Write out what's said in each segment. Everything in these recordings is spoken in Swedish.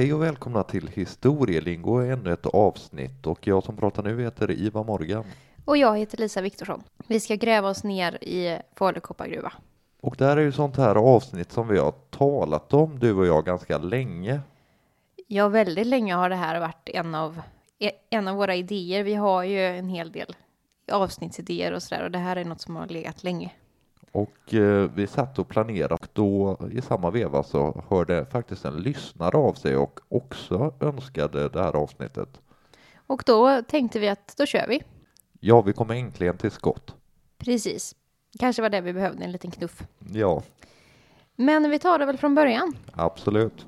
Hej och välkomna till Historielingo, ännu ett avsnitt och jag som pratar nu heter Ivar Morgan. Och jag heter Lisa Viktorsson. Vi ska gräva oss ner i Falu koppargruva. Och det här är ju sånt här avsnitt som vi har talat om, du och jag, ganska länge. Ja, väldigt länge har det här varit en av, en av våra idéer. Vi har ju en hel del avsnittsidéer och sådär och det här är något som har legat länge. Och eh, vi satt och planerade och då i samma veva så hörde faktiskt en lyssnare av sig och också önskade det här avsnittet. Och då tänkte vi att då kör vi. Ja, vi kom äntligen till skott. Precis. Kanske var det vi behövde, en liten knuff. Ja, Men vi tar det väl från början. absolut.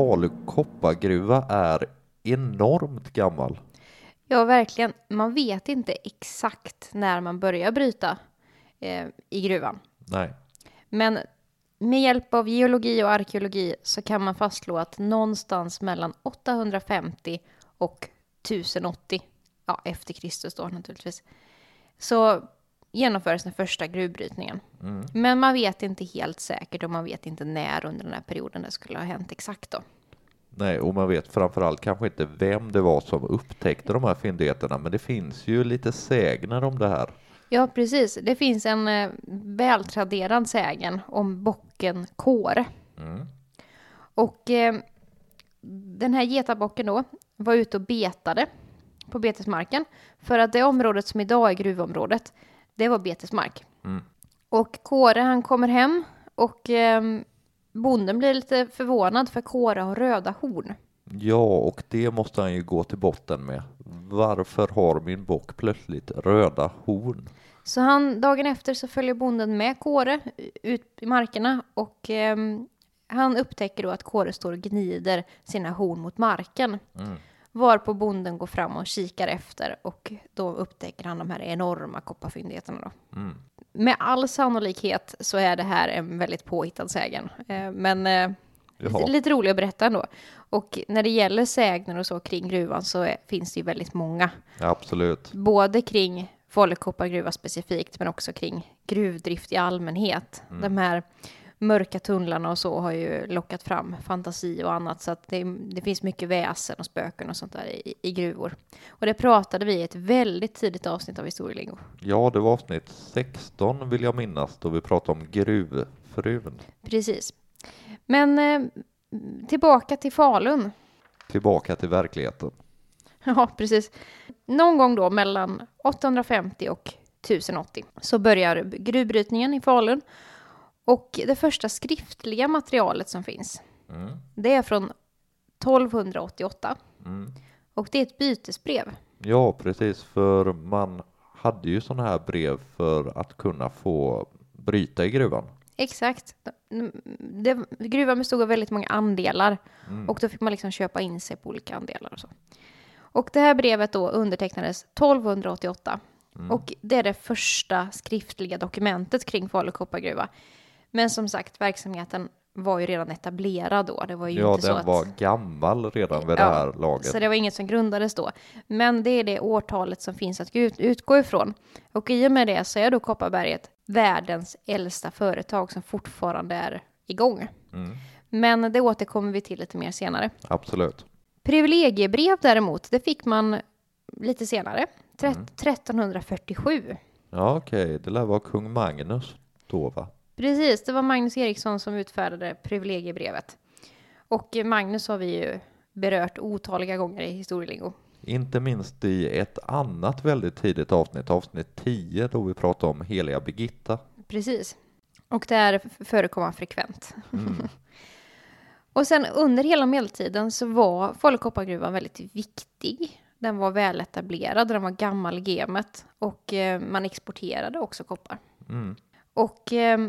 Falu koppargruva är enormt gammal. Ja, verkligen. Man vet inte exakt när man börjar bryta eh, i gruvan. Nej, Men med hjälp av geologi och arkeologi så kan man fastslå att någonstans mellan 850 och 1080, ja efter Kristus då naturligtvis, så genomfördes den första gruvbrytningen. Men man vet inte helt säkert och man vet inte när under den här perioden det skulle ha hänt exakt då. nej, och man vet framförallt kanske inte vem det var som upptäckte de här fyndigheterna, men det finns ju lite sägner om det här. Ja, precis. Det finns en eh, vältraderad sägen om bocken Kåre. Och eh, den här getabocken då var ute och betade på betesmarken för att det området som idag är gruvområdet, det var betesmark. Och Kåre han kommer hem och eh, bonden blir lite förvånad för Kåre har röda horn. Ja, och det måste han ju gå till botten med. Varför har min bock plötsligt röda horn? Så han, dagen efter så följer bonden med Kåre ut i markerna och ehm, han upptäcker då att Kåre står och gnider sina horn mot marken. Varpå bonden går fram och kikar efter och då upptäcker han de här enorma kopparfyndigheterna då. Med all sannolikhet så är det här en väldigt påhittad sägen. Eh, men eh, lite, lite rolig att berätta ändå. Och när det gäller sägner och så kring gruvan så är, finns det ju väldigt många Absolut. både kring Falu koppargruva specifikt, men också kring gruvdrift i allmänhet. De här mörka tunnlarna och så har ju lockat fram fantasi och annat, så att det, det finns mycket väsen och spöken och sånt där i, i gruvor. Och det pratade vi i ett väldigt tidigt avsnitt av Historielingo. Ja, det var avsnitt 16 vill jag minnas då vi pratade om gruvfrun. Precis. Men eh, tillbaka till Falun. Tillbaka till verkligheten. Ja, precis. Någon gång då mellan 850 och 1080 så börjar gruvbrytningen i Falun. Och det första skriftliga materialet som finns, det är från 1288. Och det är ett bytesbrev. Ja, precis, för man hade ju sådana här brev för att kunna få bryta i gruvan. Exakt. Det, gruvan bestod av väldigt många andelar och då fick man liksom köpa in sig på olika andelar och så. Och det här brevet då undertecknades 1288 och det är det första skriftliga dokumentet kring Falu koppargruva. Men som sagt, verksamheten var ju redan etablerad då. Det var ju Ja, inte så den att... var gammal redan vid det Ja, här laget. Så det var inget som grundades då. Men det är det årtalet som finns att ut- utgå ifrån. Och i och med det så är då Kopparberget världens äldsta företag som fortfarande är igång. Mm. Men det återkommer vi till lite mer senare. Absolut. Privilegiebrev däremot, det fick man lite senare. Mm. 1347. Ja, okej, det lär vara kung Magnus då, va? Precis, det var Magnus Eriksson som utfärdade privilegiebrevet. Och Magnus har vi ju berört otaliga gånger i historielingo. Inte minst i ett annat väldigt tidigt avsnitt, avsnitt 10, då vi pratade om heliga Birgitta. Precis. Och där f- förekom han frekvent. och sen under hela medeltiden så var Falu koppargruvan väldigt viktig. Den var väletablerad, den var gammal i gamet och eh, man exporterade också koppar. Och eh,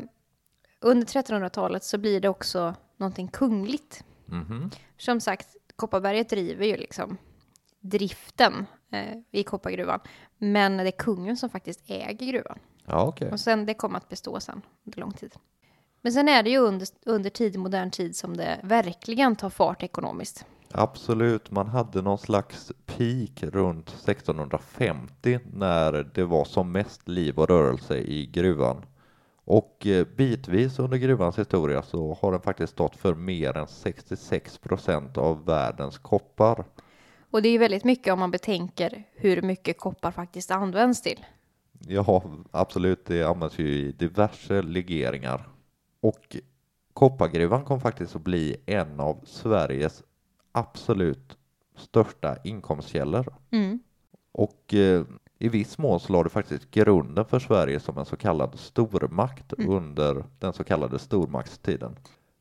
under 1300-talet så blir det också någonting kungligt. Som sagt, Kopparberget driver ju liksom driften eh, i koppargruvan. Men det är kungen som faktiskt äger gruvan. Ja, okej. Och sen det kommer att bestå sen under lång tid. Men sen är det ju under, under tidig modern tid som det verkligen tar fart ekonomiskt. Absolut, man hade någon slags peak runt 1650 när det var som mest liv och rörelse i gruvan. Och eh, bitvis under gruvans historia så har den faktiskt stått för mer än 66 procent av världens koppar. Och det är väldigt mycket om man betänker hur mycket koppar faktiskt används till. Ja, absolut, det används ju i diverse legeringar. Och koppargruvan kom faktiskt att bli en av Sveriges absolut största inkomstkällor. Mm. Och eh, i viss mån så la det faktiskt grunden för Sverige som en så kallad stormakt Mm. under den så kallade stormaktstiden.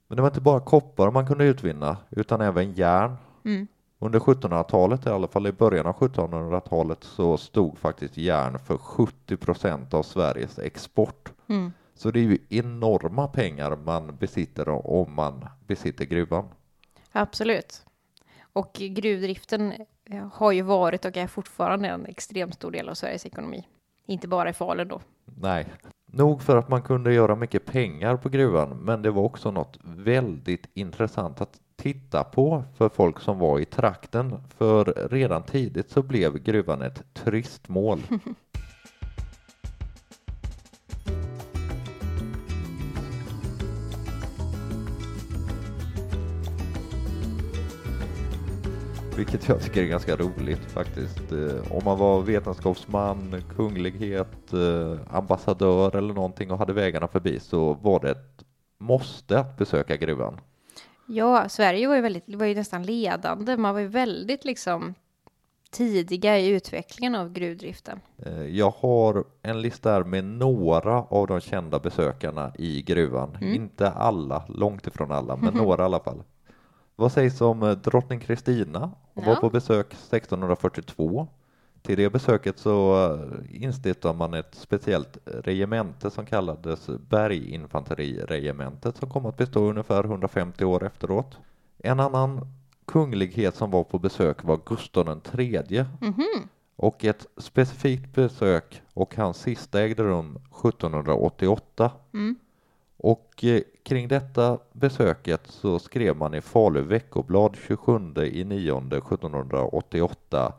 Men det var inte bara koppar man kunde utvinna utan även järn. Mm. Under 1700-talet, i alla fall i början av 1700-talet, så stod faktiskt järn för 70 procent av Sveriges export. Mm. Så det är ju enorma pengar man besitter om man besitter gruvan. Absolut. Och gruvdriften har ju varit och är fortfarande en extremt stor del av Sveriges ekonomi. Inte bara i Falun då. Nej, nog för att man kunde göra mycket pengar på gruvan, men det var också något väldigt intressant att titta på för folk som var i trakten. För redan tidigt så blev gruvan ett turistmål. Vilket jag tycker är ganska roligt faktiskt. Eh, Om man var vetenskapsman, kunglighet, eh, ambassadör eller någonting och hade vägarna förbi så var det ett måste att besöka gruvan. Ja, Sverige var ju, väldigt, var ju nästan ledande. Man var ju väldigt liksom tidiga i utvecklingen av gruvdriften. Eh, Jag har en lista här med några av de kända besökarna i gruvan. Inte alla, långt ifrån alla, men några i alla fall. Vad sägs om eh, drottning Kristina? Hon var Ja. på besök 1642. Till det besöket så eh, instiftade man ett speciellt regemente som kallades Berginfanteriregementet som kom att bestå ungefär 150 år efteråt. En annan kunglighet som var på besök var Gustav III Mhm. och ett specifikt besök och hans sista ägde rum 1788. Mm. Och eh, kring detta besöket så skrev man i Falu veckoblad 27 i 9 1788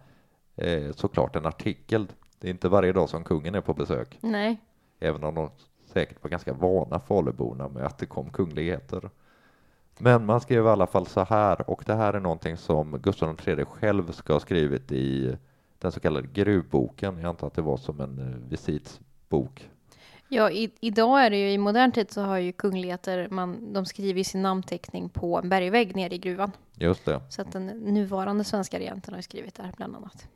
eh, såklart en artikel. Det är inte varje dag som kungen är på besök, Nej. även om de säkert var ganska vana Faluborna med att det kom kungligheter. Men man skrev i alla fall så här, och det här är någonting som Gustav III själv ska ha skrivit i den så kallade gruvboken. Jag antar att det var som en eh, visitsbok. Ja, i, idag är det ju i modern tid så har ju kungligheter, man, de skriver ju sin namnteckning på en bergvägg nere i gruvan. Just det. Så att den nuvarande svenska regenten har skrivit där bland annat.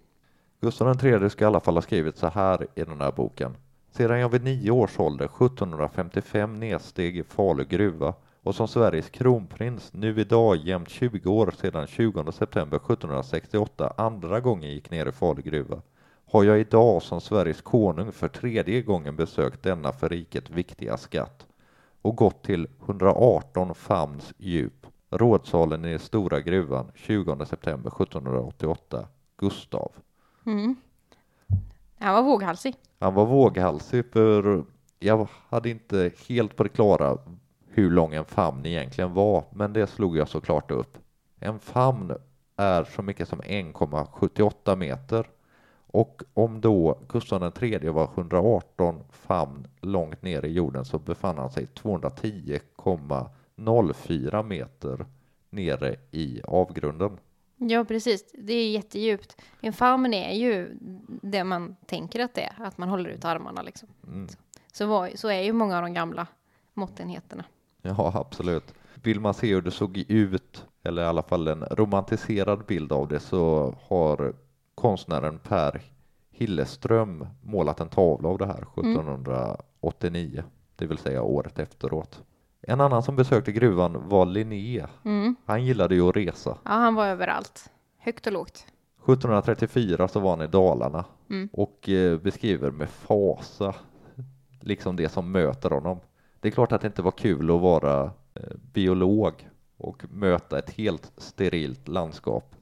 Gustav III ska i alla fall ha skrivit så här i den här boken. Sedan jag vid nio års ålder 1755 nedsteg i Falu gruva och som Sveriges kronprins nu idag jämnt 20 år sedan 20 september 1768 andra gången gick ner i Falu gruva har jag idag som Sveriges konung för tredje gången besökt denna för riket viktiga skatt och gått till 118 famns djup, rådsalen i stora gruvan 20 september 1788, Gustav. Mm. Han var våghalsig. Han var våghalsig för jag hade inte helt på det klara hur lång en famn egentligen var, men det slog jag såklart upp. En famn är så mycket som 1,78 meter och om då Gustav III var 118 famn långt ner i jorden så befann han sig 210,04 meter nere i avgrunden. Ja, precis. Det är jättedjupt. En famn är ju det man tänker att det är, att man håller ut armarna liksom. Mm. Så, var, så är ju många av de gamla måttenheterna. Ja, absolut. Vill man se hur det såg ut, eller i alla fall en romantiserad bild av det, så har konstnären Per Hilleström målat en tavla av det här 1789, det vill säga året efteråt. En annan som besökte gruvan var Linné. Mm. Han gillade ju att resa. Ja, han var överallt. Högt och lågt. 1734 så var han i Dalarna Mm. och eh, beskriver med fasa liksom det som möter honom. Det är klart att det inte var kul att vara eh, biolog och möta ett helt sterilt landskap.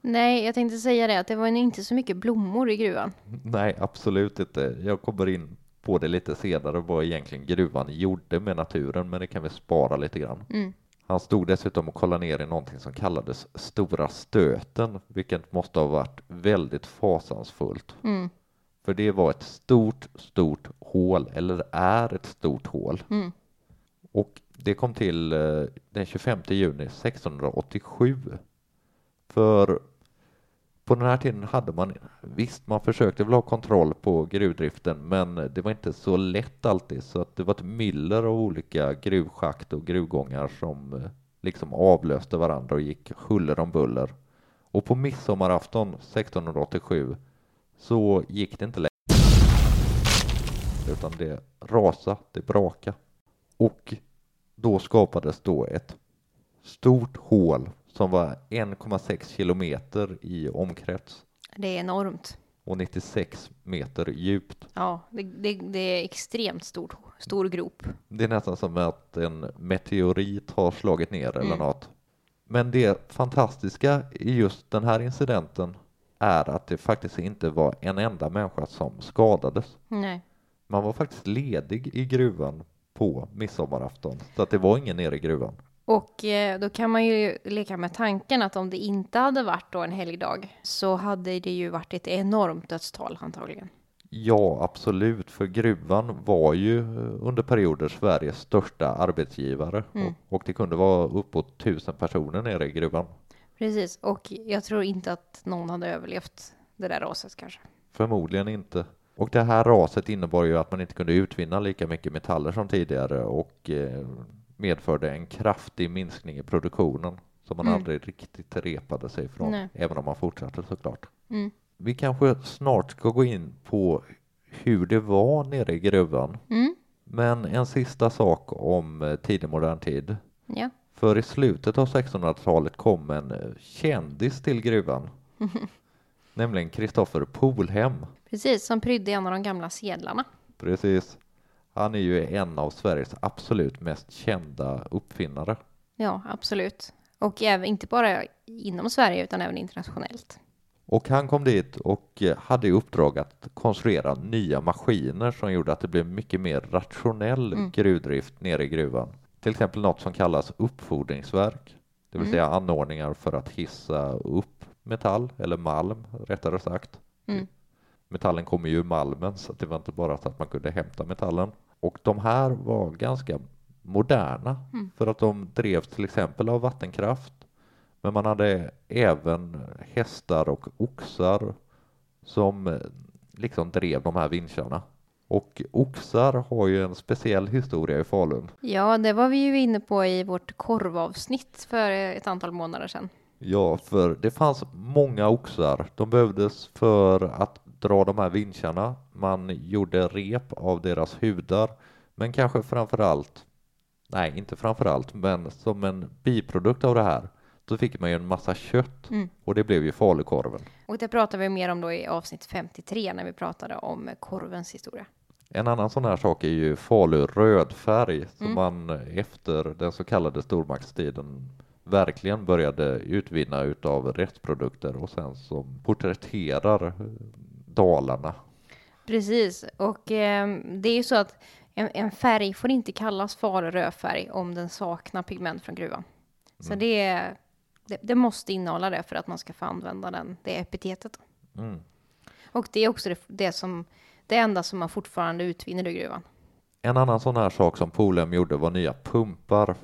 Nej, jag tänkte säga det att det var inte så mycket blommor i gruvan. Nej, absolut inte. Jag kommer in på det lite senare vad egentligen gruvan gjorde med naturen, men det kan vi spara lite grann. Mm. Han stod dessutom och kollade ner i någonting som kallades Stora stöten, vilket måste ha varit väldigt fasansfullt. Mm. För det var ett stort, stort hål, eller är ett stort hål. Mm. Och det kom till eh, den 25 juni 1687. För på den här tiden hade man, visst man försökte väl ha kontroll på gruvdriften men det var inte så lätt alltid så att det var ett myller av olika gruvschakt och gruvgångar som eh, liksom avlöste varandra och gick huller om buller. Och på midsommarafton 1687 så gick det inte längre utan det rasa, det braka. Och då skapades då ett stort hål som var 1,6 kilometer i omkrets Det är enormt. och 96 meter djupt. Ja, det, det, det är extremt stor, stor grop. Det är nästan som att en meteorit har slagit ner eller Mm. något. Men det fantastiska i just den här incidenten är att det faktiskt inte var en enda människa som skadades. Nej. Man var faktiskt ledig i gruvan på midsommarafton, så att det var ingen nere i gruvan. Och eh, då kan man ju leka med tanken att om det inte hade varit då en helgdag så hade det ju varit ett enormt dödstal antagligen. Ja, absolut, för gruvan var ju eh, under perioder Sveriges största arbetsgivare Mm. och, och det kunde vara uppåt tusen personer nere i gruvan. Precis, och jag tror inte att någon hade överlevt det där raset kanske. Förmodligen inte. Och det här raset innebar ju att man inte kunde utvinna lika mycket metaller som tidigare och eh, medförde en kraftig minskning i produktionen som man Mm. aldrig riktigt repade sig från, Nej. även om man fortsatte såklart. Mm. Vi kanske snart ska gå in på hur det var nere i gruvan. Mm. Men en sista sak om eh, tidig modern tid. Ja. För i slutet av 1600-talet kom en eh, kändis till gruvan. Nämligen Kristoffer Polhem. Precis, som prydde en av de gamla sedlarna. Precis. Han är ju en av Sveriges absolut mest kända uppfinnare. Ja, absolut. Och även, inte bara inom Sverige utan även internationellt. Och han kom dit och eh, hade i uppdrag att konstruera nya maskiner som gjorde att det blev mycket mer rationell Mm. gruvdrift nere i gruvan. Till exempel något som kallas uppfordringsverk, det vill Mm. säga anordningar för att hissa upp metall, eller malm rättare sagt. Mm. Metallen kommer ju ur malmen så det var inte bara så att man kunde hämta metallen. Och de här var ganska moderna Mm. för att de drevs till exempel av vattenkraft. Men man hade även hästar och oxar som eh, liksom drev de här vincharna. Och oxar har ju en speciell historia i Falun. Ja, det var vi ju inne på i vårt korvavsnitt för ett antal månader sedan. Ja, för det fanns många oxar. De behövdes för att dra de här vincharna. Man gjorde rep av deras hudar, men kanske framför allt, nej, inte framför allt, men som en biprodukt av det här, så fick man ju en massa kött Mm. och det blev ju falukorven. Och det pratar vi mer om då i avsnitt 53 när vi pratade om korvens historia. En annan sån här sak är ju Falu rödfärg som Mm. man efter den så kallade stormaktstiden verkligen började utvinna utav restprodukter och sen som porträtterar Dalarna. Precis, och eh, det är ju så att en, en färg får inte kallas far rödfärg om den saknar pigment från gruvan. Så Mm. det, är- det, det måste innehålla det för att man ska få använda den, det epitetet. Mm. Och det är också det, det, som, det enda som man fortfarande utvinner i gruvan. En annan sån här sak som Polhem gjorde var nya pumpar.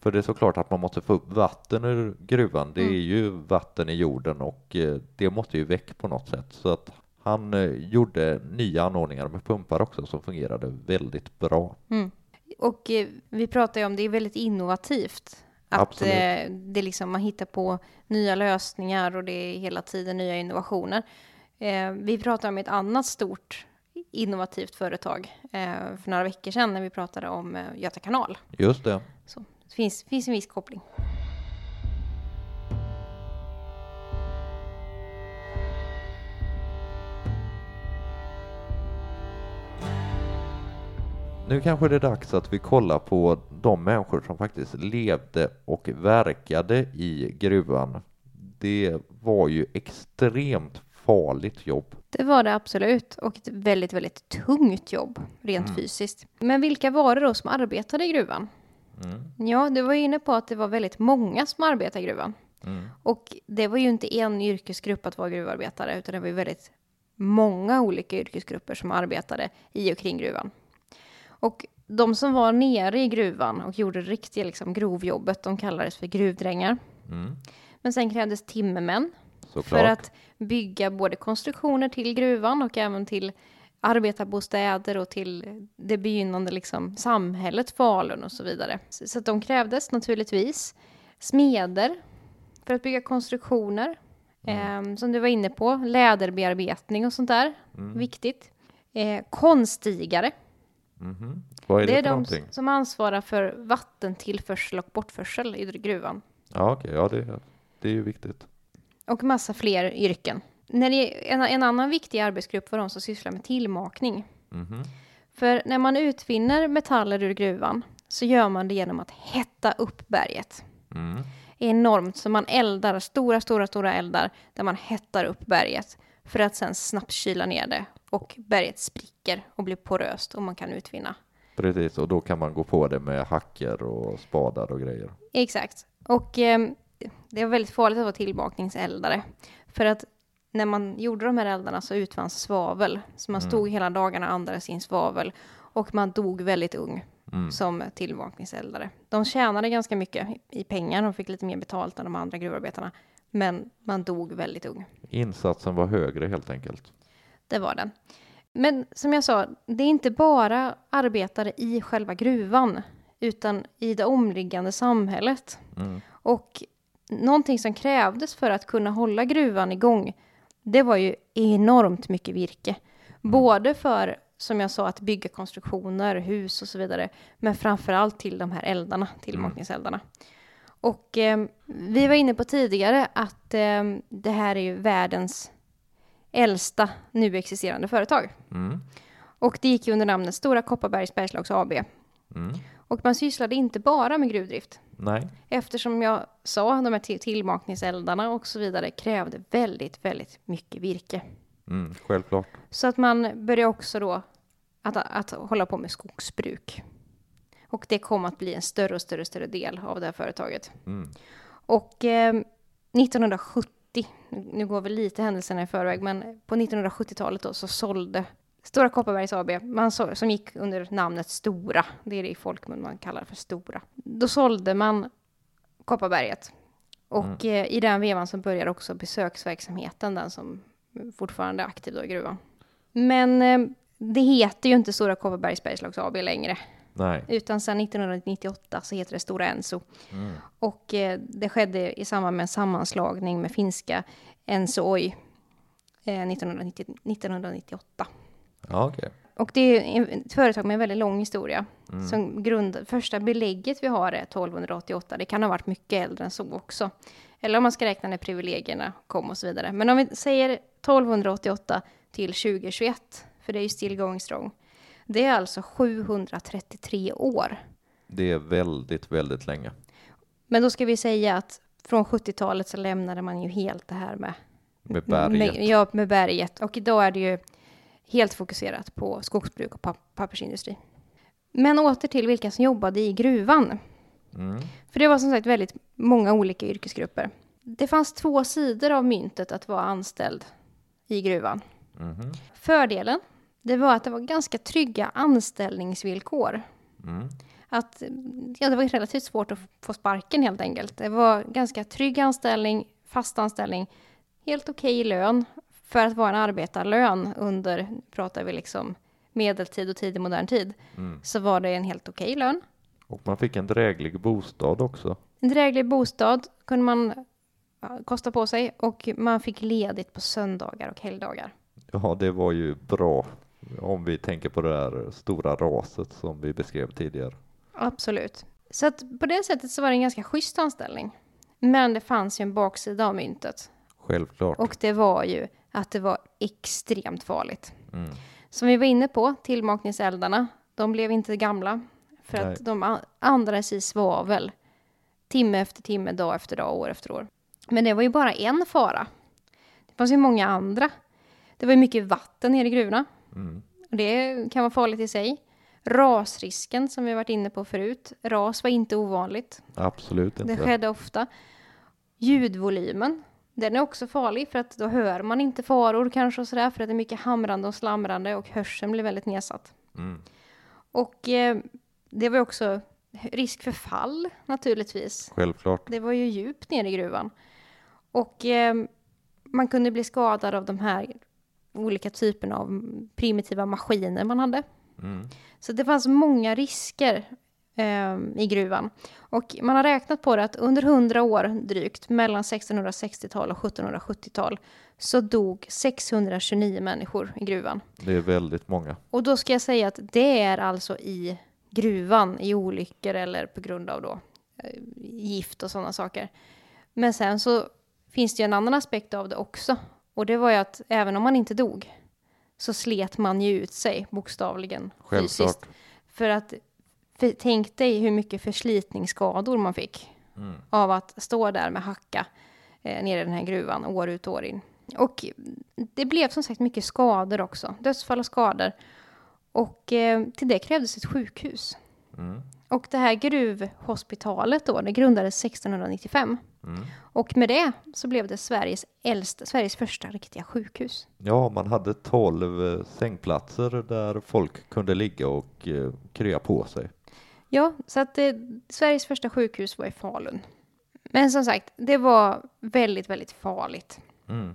För det är såklart att man måste få upp vatten ur gruvan. Det är Mm. ju vatten i jorden och eh, det måste ju väck på något sätt. Så att han eh, gjorde nya anordningar med pumpar också som fungerade väldigt bra. Mm. Och eh, vi pratar ju om det är väldigt innovativt. Att eh, det liksom, man hittar på nya lösningar och det är hela tiden nya innovationer. Eh, vi pratade om ett annat stort innovativt företag för några veckor sedan när vi pratade om Göta kanal. Just det. Så det finns, finns en viss koppling. Nu kanske det är dags att vi kollar på de människor som faktiskt levde och verkade i gruvan. Det var ju extremt farligt jobb. Det var det absolut och ett väldigt, väldigt tungt jobb rent Mm. fysiskt. Men vilka var det då som arbetade i gruvan? Mm. Ja, du var ju inne på att det var väldigt många som arbetade i gruvan. Mm. Och det var ju inte en yrkesgrupp att vara gruvarbetare, utan det var ju väldigt många olika yrkesgrupper som arbetade i och kring gruvan. Och de som var nere i gruvan och gjorde det riktiga liksom, grovjobbet, de kallades för gruvdrängar. Mm. Men sen krävdes timmermän Såklart. för att bygga både konstruktioner till gruvan och även till arbetarbostäder och till det begynnande liksom, samhället Falun och så vidare. Så, så de krävdes naturligtvis smeder för att bygga konstruktioner. Eh, som du var inne på, läderbearbetning och sånt där. Viktigt. Eh, konstigare. Mhm. Vad är det, Det är de någonting? som ansvarar för vattentillförsel och bortförsel i gruvan. Ja, okej. Ja, det, det är ju viktigt. Och massa fler yrken. När det, en, en annan viktig arbetsgrupp var de som sysslar med tillmakning. Mhm. För när man utvinner metaller ur gruvan så gör man det genom att hetta upp berget. Mm. Enormt, så man eldar stora, stora, stora eldar där man hettar upp berget för att sen snabbt kyla ner det och berget spricker och blir poröst och man kan utvinna. Precis, och då kan man gå på det med hacker och spadar och grejer. Exakt. Och eh, det var väldigt farligt att vara tillbakningseldare. För att när man gjorde de här eldarna så utvanns svavel. Så man stod hela dagarna och andades in svavel. Och man dog väldigt ung som tillbakningseldare. De tjänade ganska mycket i pengar. De fick lite mer betalt än de andra gruvarbetarna. Men man dog väldigt ung. Insatsen var högre helt enkelt. Det var den. Men som jag sa, det är inte bara arbetare i själva gruvan, utan i det omliggande samhället. Mm. Och någonting som krävdes för att kunna hålla gruvan igång, det var ju enormt mycket virke. Både för, som jag sa, att bygga konstruktioner, hus och så vidare, men framför allt till de här eldarna, tillmakningseldarna. Och eh, vi var inne på tidigare att eh, det här är ju världens äldsta nu existerande företag. Mm. Och det gick ju under namnet Stora Kopparbergs Bergslags AB. Mm. Och man sysslade inte bara med gruvdrift. Nej, Eftersom jag sa, de här till- tillmakningseldarna och så vidare krävde väldigt, väldigt mycket virke. mm. självklart. Så att man började också då att, att hålla på med skogsbruk. Och det kom att bli en större och större, större del av det här företaget. Mm. Och eh, 1970, nu går väl lite händelserna i förväg, men på 1970-talet då så sålde Stora Kopparbergs AB, man så, som gick under namnet Stora, det är det i folkmun man kallar för Stora. Då sålde man Kopparberget. Och eh, i den vevan så började också besöksverksamheten, den som fortfarande är aktiv då i gruvan. Men eh, det heter ju inte Stora Kopparbergs Bergslags AB längre. Nej. Utan sedan 1998 så heter det Stora Enso. Mm. Och eh, det skedde i samband med en sammanslagning med finska Enso Oy eh, 1990, 1998. Ja, okej. Och det är ett företag med en väldigt lång historia. Mm. Som grund, första belägget vi har är 1288. Det kan ha varit mycket äldre än så också. Eller om man ska räkna när privilegierna kom och så vidare. Men om vi säger 1288 till 2021, för det är ju still going strong. Det är alltså 733 år. Det är väldigt, väldigt länge. Men då ska vi säga att från 70-talet så lämnade man ju helt det här med Med berget. Med, ja, med berget. Och idag är det ju helt fokuserat på skogsbruk och pap- pappersindustri. Men åter till vilka som jobbade i gruvan. Mm. För det var som sagt väldigt många olika yrkesgrupper. Det fanns två sidor av myntet att vara anställd i gruvan. Mhm. Fördelen, det var att det var ganska trygga anställningsvillkor. Mm. Att, ja, det var relativt svårt att få sparken helt enkelt. Det var ganska trygg anställning, fast anställning, helt okej lön för att vara en arbetarlön under, pratar vi liksom medeltid och tidig modern tid, Mm. så var det en helt okej lön. Och man fick en dräglig bostad också. En dräglig bostad kunde man kosta på sig och man fick ledigt på söndagar och helgdagar. Ja, det var ju bra. Om vi tänker på det där stora raset som vi beskrev tidigare. Absolut. Så att på det sättet så var det en ganska schysst anställning. Men det fanns ju en baksida av myntet. Självklart. Och det var ju att det var extremt farligt. Mm. Som vi var inne på, tillmakningseldarna, de blev inte gamla. För Nej. att de andades i svavel. Timme efter timme, dag efter dag, år efter år. Men det var ju bara en fara. Det fanns ju många andra. Det var ju mycket vatten nere i gruvorna. Mm. Det kan vara farligt i sig. Rasrisken som vi varit inne på förut. Ras var inte ovanligt. Absolut inte. Det skedde ofta. Ljudvolymen. Den är också farlig för att då hör man inte faror kanske och sådär för att det är mycket hamrande och slamrande och hörseln blir väldigt nedsatt. Mm. Och eh, det var också risk för fall naturligtvis. Självklart. Det var ju djupt ner i gruvan. Och eh, man kunde bli skadad av de här olika typerna av primitiva maskiner man hade. Mm. Så det fanns många risker eh, i gruvan. Och man har räknat på det att under 100 år drygt, mellan 1660-tal och 1770-tal, så dog 629 människor i gruvan. Det är väldigt många. Och då ska jag säga att det är alltså i gruvan, i olyckor eller på grund av då eh, gift och sådana saker. Men sen så finns det ju en annan aspekt av det också. Och det var ju att även om man inte dog så slet man ju ut sig bokstavligen fysiskt. Självklart. För att för, tänk dig hur mycket förslitningsskador man fick Mm. av att stå där med hacka eh, nere i den här gruvan år ut och år in. Och det blev som sagt mycket skador också, dödsfall och skador. Och eh, till det krävdes ett sjukhus. Mm. Och det här gruvhospitalet då, det grundades 1695. Mm. Och med det så blev det Sveriges äldsta, Sveriges första riktiga sjukhus. Ja, man hade 12 eh, sängplatser där folk kunde ligga och eh, krya på sig. Ja, så att eh, Sveriges första sjukhus var i Falun. Men som sagt, det var väldigt, väldigt farligt. Mm.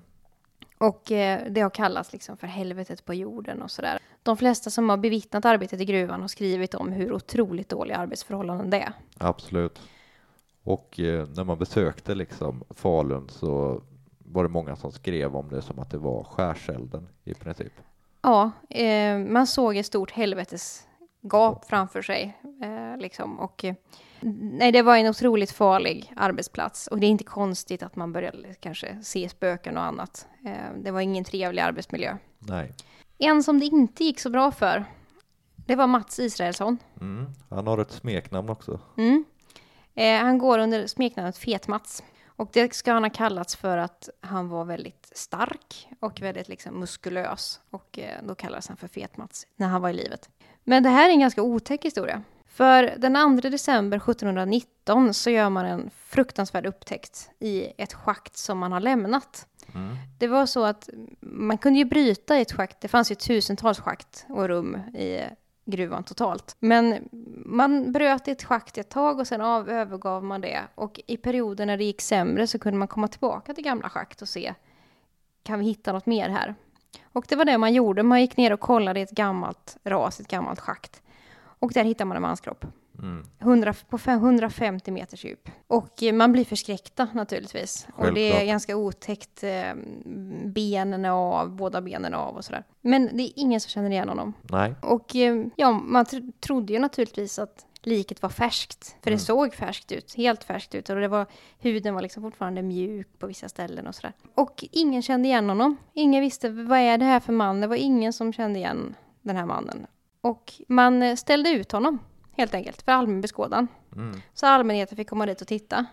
Och eh, det har kallats liksom för helvetet på jorden och sådär. De flesta som har bevittnat arbetet i gruvan har skrivit om hur otroligt dåliga arbetsförhållanden det är. Absolut. Och eh, när man besökte liksom Falun så var det många som skrev om det som att det var skärselden i princip. Ja, eh, man såg ett stort helvetesgap framför sig. Eh, liksom. och, eh, nej, det var en otroligt farlig arbetsplats. Och det är inte konstigt att man började kanske se spöken och annat. Eh, det var ingen trevlig arbetsmiljö. Nej. En som det inte gick så bra för, det var Mats Israelsson. Mm. Han har ett smeknamn också. Mm. Eh, han går under smeknamnet Fet-Mats. Och det ska han ha kallats för att han var väldigt stark och väldigt liksom muskulös. Och eh, då kallades han för Fet-Mats när han var i livet. Men det här är en ganska otäck historia. För den 2 december 1719 så gör man en fruktansvärd upptäckt i ett schakt som man har lämnat. Mm. Det var så att man kunde ju bryta i ett schakt. Det fanns ju tusentals schakt och rum i gruvan totalt. Men man bröt i ett schakt ett tag och sen av, övergav man det. Och i perioder när det gick sämre så kunde man komma tillbaka till gamla schakt och se kan vi hitta något mer här? Och det var det man gjorde. Man gick ner och kollade i ett gammalt ras, ett gammalt schakt. Och där hittade man en manskropp. Mm. 100, på 550 meters djup. Och man blir förskräckta naturligtvis. Och det är Självklart. ganska otäckt. Eh, benen är av, båda benen är av och sådär. Men det är ingen som känner igen honom. Nej. Och eh, ja, man tr- trodde ju naturligtvis att liket var färskt. För det Mm. såg färskt ut, helt färskt ut. Och det var, huden var liksom fortfarande mjuk på vissa ställen och sådär. Och ingen kände igen honom. Ingen visste, vad är det här för man? Det var ingen som kände igen den här mannen. Och man eh, ställde ut honom, helt enkelt, för allmän beskådan. Mm. Så allmänheten fick komma dit och titta.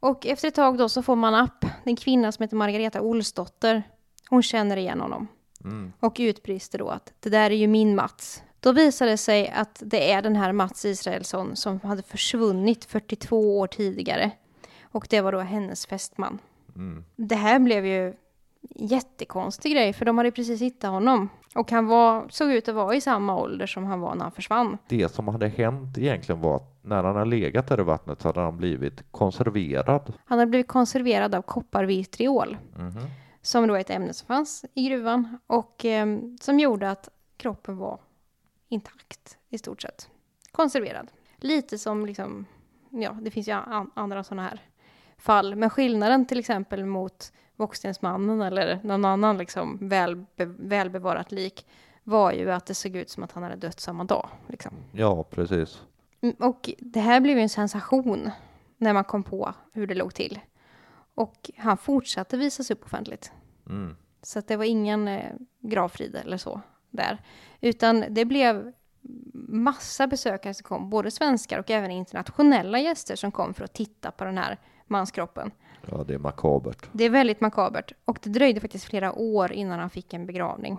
Och efter ett tag då så får man upp en kvinna som heter Margareta Olsdotter. Hon känner igen honom Mm. och utbrister då att det där är ju min Mats. Då visar det sig att det är den här Mats Israelsson som hade försvunnit 42 år tidigare. Och det var då hennes fästman. Mm. Det här blev ju jättekonstig grej för de hade precis hittat honom. Och han var, såg ut att vara i samma ålder som han var när han försvann. Det som hade hänt egentligen var att när han hade legat där i vattnet så hade han blivit konserverad. Han hade blivit konserverad av kopparvitriol. Mhm. som då är ett ämne som fanns i gruvan och eh, som gjorde att kroppen var intakt i stort sett. Konserverad. Lite som liksom, ja, det finns ju an- andra sådana här fall. Men skillnaden till exempel mot Voxstensmannen eller någon annan liksom välbe, välbevarat lik var ju att det såg ut som att han hade dött samma dag. Liksom. Ja, precis. Mm, Och det här blev ju en sensation när man kom på hur det låg till. Och han fortsatte visas upp offentligt. Mm. Så att det var ingen eh, gravfrid eller så där. Utan det blev massa besökare som kom, både svenskar och även internationella gäster som kom för att titta på den här manskroppen. Ja, det är makabert. Det är väldigt makabert. Och det dröjde faktiskt flera år innan han fick en begravning.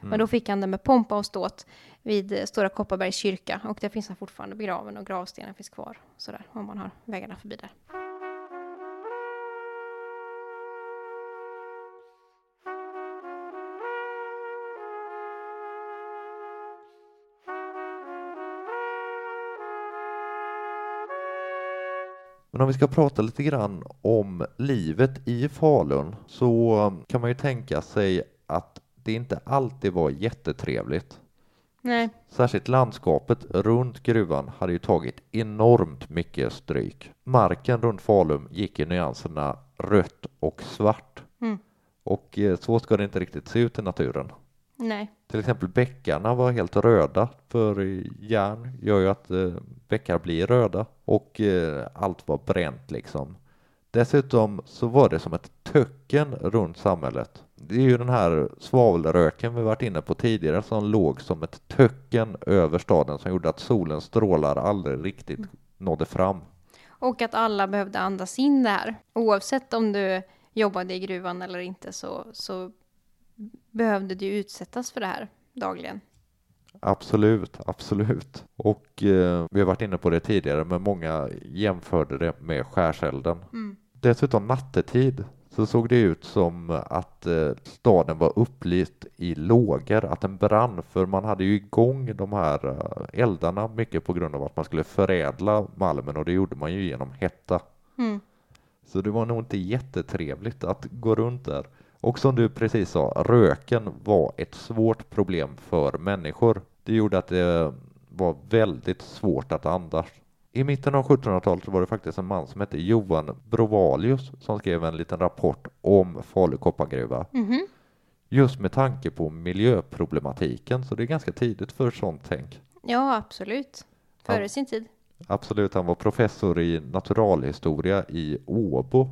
Men då fick han det med pompa och ståt vid Stora Kopparbergs kyrka och där finns han fortfarande begraven och gravstenen finns kvar sådär om man har vägarna förbi där. Men om vi ska prata lite grann om livet i Falun så kan man ju tänka sig att det inte alltid var jättetrevligt. Nej, Särskilt landskapet runt gruvan hade ju tagit enormt mycket stryk. Marken runt Falun gick i nyanserna rött och svart. Mm. Och eh, så ska det inte riktigt se ut i naturen. Nej, Till exempel bäckarna var helt röda för järn gör ju att eh, bäckar blir röda och eh, allt var bränt liksom. Dessutom så var det som ett töcken runt samhället. Det är ju den här svavelröken vi varit inne på tidigare som låg som ett töcken över staden som gjorde att solens strålar aldrig riktigt nådde fram. Och att alla behövde andas in det här. Oavsett om du jobbade i gruvan eller inte så, så behövde du utsättas för det här dagligen. Absolut, absolut. Och eh, vi har varit inne på det tidigare, men många jämförde det med skärselden. Dessutom nattetid så såg det ut som att eh, staden var upplyst i lågor, att den brann, för man hade ju igång de här eh, eldarna mycket på grund av att man skulle förädla malmen och det gjorde man ju genom hetta. Mm. Så det var nog inte jättetrevligt att gå runt där. Och som du precis sa, röken var ett svårt problem för människor. Det gjorde att det var väldigt svårt att andas. I mitten av 1700-talet var det faktiskt en man som hette Johan Brovalius som skrev en liten rapport om Falu koppargruva. Mhm. Just med tanke på miljöproblematiken, så det är ganska tidigt för sånt tänk. Ja, absolut. Före sin tid. Absolut, han var professor i naturalhistoria i Åbo.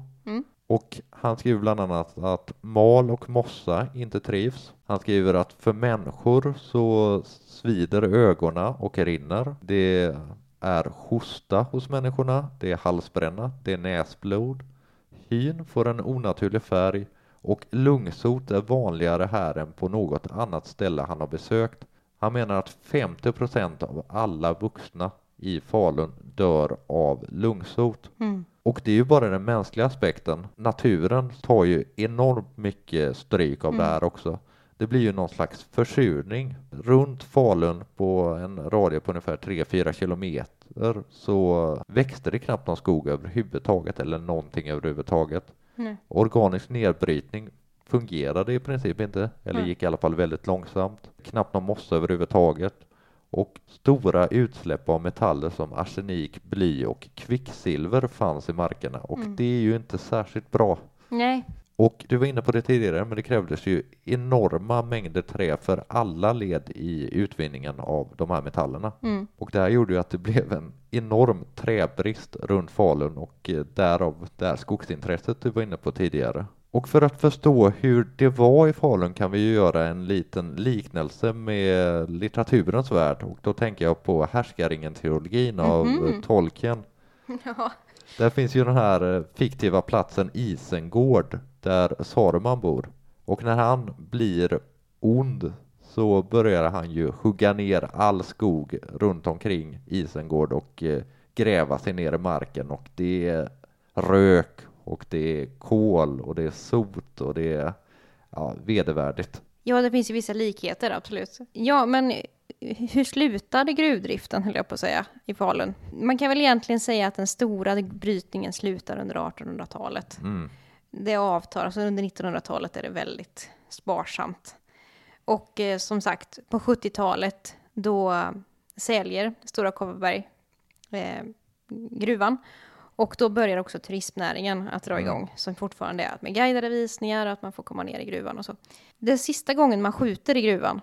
Och han skriver bland annat att mal och mossa inte trivs. Han skriver att för människor så svider ögonen och rinner. Det är hosta hos människorna, det är halsbränna, det är näsblod. Hyn får en onaturlig färg och lungsot är vanligare här än på något annat ställe han har besökt. Han menar att 50 procent av alla vuxna i Falun dör av lungsot. Mm. Och det är ju bara den mänskliga aspekten. Naturen tar ju enormt mycket stryk av det här också. Det blir ju någon slags försurning. Runt Falun på en radie på ungefär 3-4 kilometer så växte det knappt någon skog överhuvudtaget eller någonting överhuvudtaget. Nej. Organisk nedbrytning fungerade i princip inte, eller Nej. gick i alla fall väldigt långsamt. Knappt någon mossa överhuvudtaget. Och stora utsläpp av metaller som arsenik, bly och kvicksilver fanns i markerna och det är ju inte särskilt bra. Nej. Och du var inne på det tidigare, men det krävdes ju enorma mängder trä för alla led i utvinningen av de här metallerna. Mm. Och det här gjorde ju att det blev en enorm träbrist runt Falun och eh, därav det här skogsintresset du var inne på tidigare. Och för att förstå hur det var i Falun kan vi ju göra en liten liknelse med litteraturens värld och då tänker jag på Härskaringen-teologin av Mhm. Tolkien. Ja. Där finns ju den här eh, fiktiva platsen Isengård där Saruman bor. Och när han blir ond så börjar han ju hugga ner all skog runt omkring Isengård och eh, gräva sig ner i marken och det är rök och det är kol och det är sot och det är ja, vedervärdigt. ja, det finns ju vissa likheter, absolut. Ja, men hur slutade gruvdriften, höll jag på att säga, i Falun? Man kan väl egentligen säga att den stora brytningen slutar under 1800-talet. Mm. Det avtar, alltså under 1900-talet är det väldigt sparsamt. Och eh, som sagt, på 70-talet då säljer Stora Kopparberg eh, gruvan. Och då börjar också turismnäringen att dra igång, som fortfarande är med guidade visningar och att man får komma ner i gruvan och så. Den sista gången man skjuter i gruvan,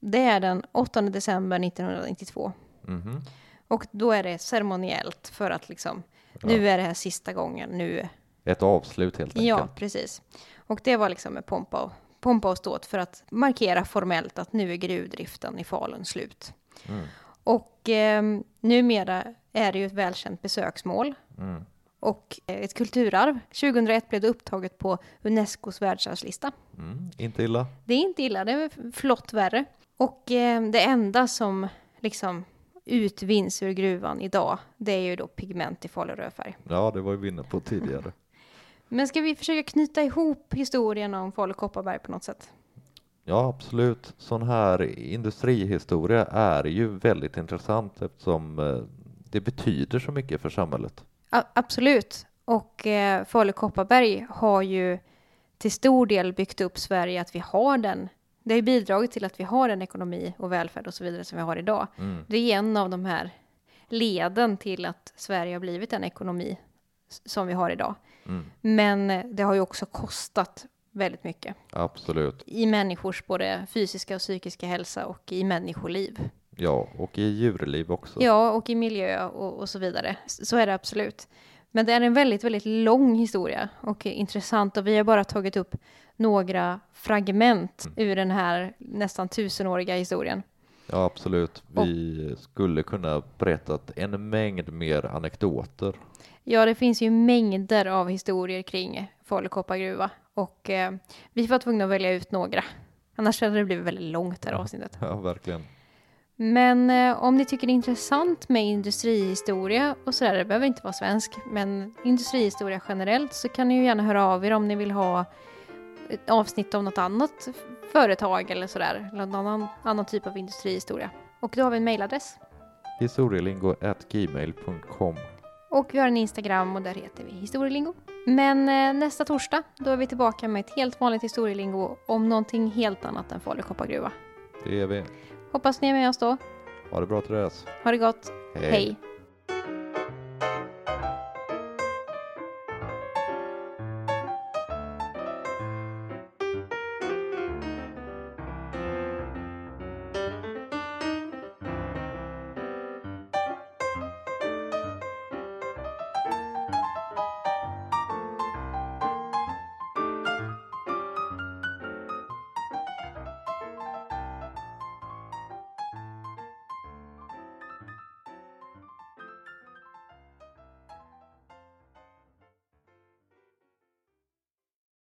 det är den 8 december 1992. Mhm. Och då är det ceremoniellt för att liksom, nu är det här sista gången, nu Ett avslut helt enkelt. Ja, precis. Och det var liksom med pompa och, pompa och ståt för att markera formellt att nu är gruvdriften i Falun slut. Mm. Och eh, numera är det ju ett välkänt besöksmål. Mm. och ett kulturarv. 2001 blev det upptaget på Unescos världsarvslista. Mm, inte illa. Det är inte illa, det är flott värre. Och eh, det enda som liksom utvinns ur gruvan idag, det är ju då pigment i falu rödfärg. Ja, det var vi inne på tidigare. Men ska vi försöka knyta ihop historien om Falu Kopparberg på något sätt? Ja, absolut. Sån här industrihistoria är ju väldigt intressant eftersom eh, det betyder så mycket för samhället. A absolut. Och eh, Falu Kopparberg har ju till stor del byggt upp Sverige att vi har den. Det har bidragit till att vi har den ekonomi och välfärd och så vidare som vi har idag. Mm. Det är en av de här leden till att Sverige har blivit den ekonomi som vi har idag. Mm. Men eh, det har ju också kostat väldigt mycket. Absolut. I människors både fysiska och psykiska hälsa och i människoliv. Ja, och i djurliv också. Ja, och i miljö och, och så vidare. Så är det absolut. Men det är en väldigt, väldigt lång historia och intressant och vi har bara tagit upp några fragment mm. ur den här nästan tusenåriga historien. Ja, absolut. Vi och, skulle kunna berättat en mängd mer anekdoter. Ja, det finns ju mängder av historier kring Falu koppargruva och eh, vi var tvungna att välja ut några. Annars hade det blivit väldigt långt det här avsnittet. Ja, verkligen. Men eh, om ni tycker det är intressant med industrihistoria och sådär, det behöver inte vara svensk, men industrihistoria generellt så kan ni ju gärna höra av er om ni vill ha ett avsnitt om något annat företag eller sådär, eller någon annan, annan typ av industrihistoria. Och då har vi en mejladress. historielingo.gmail.com Och vi har en Instagram och där heter vi historielingo. Men eh, nästa torsdag, då är vi tillbaka med ett helt vanligt historielingo om någonting helt annat än Falu koppargruva. Det är vi. Hoppas ni är med oss då. Ha det bra Therese. Ha det gott. Hej. Hej.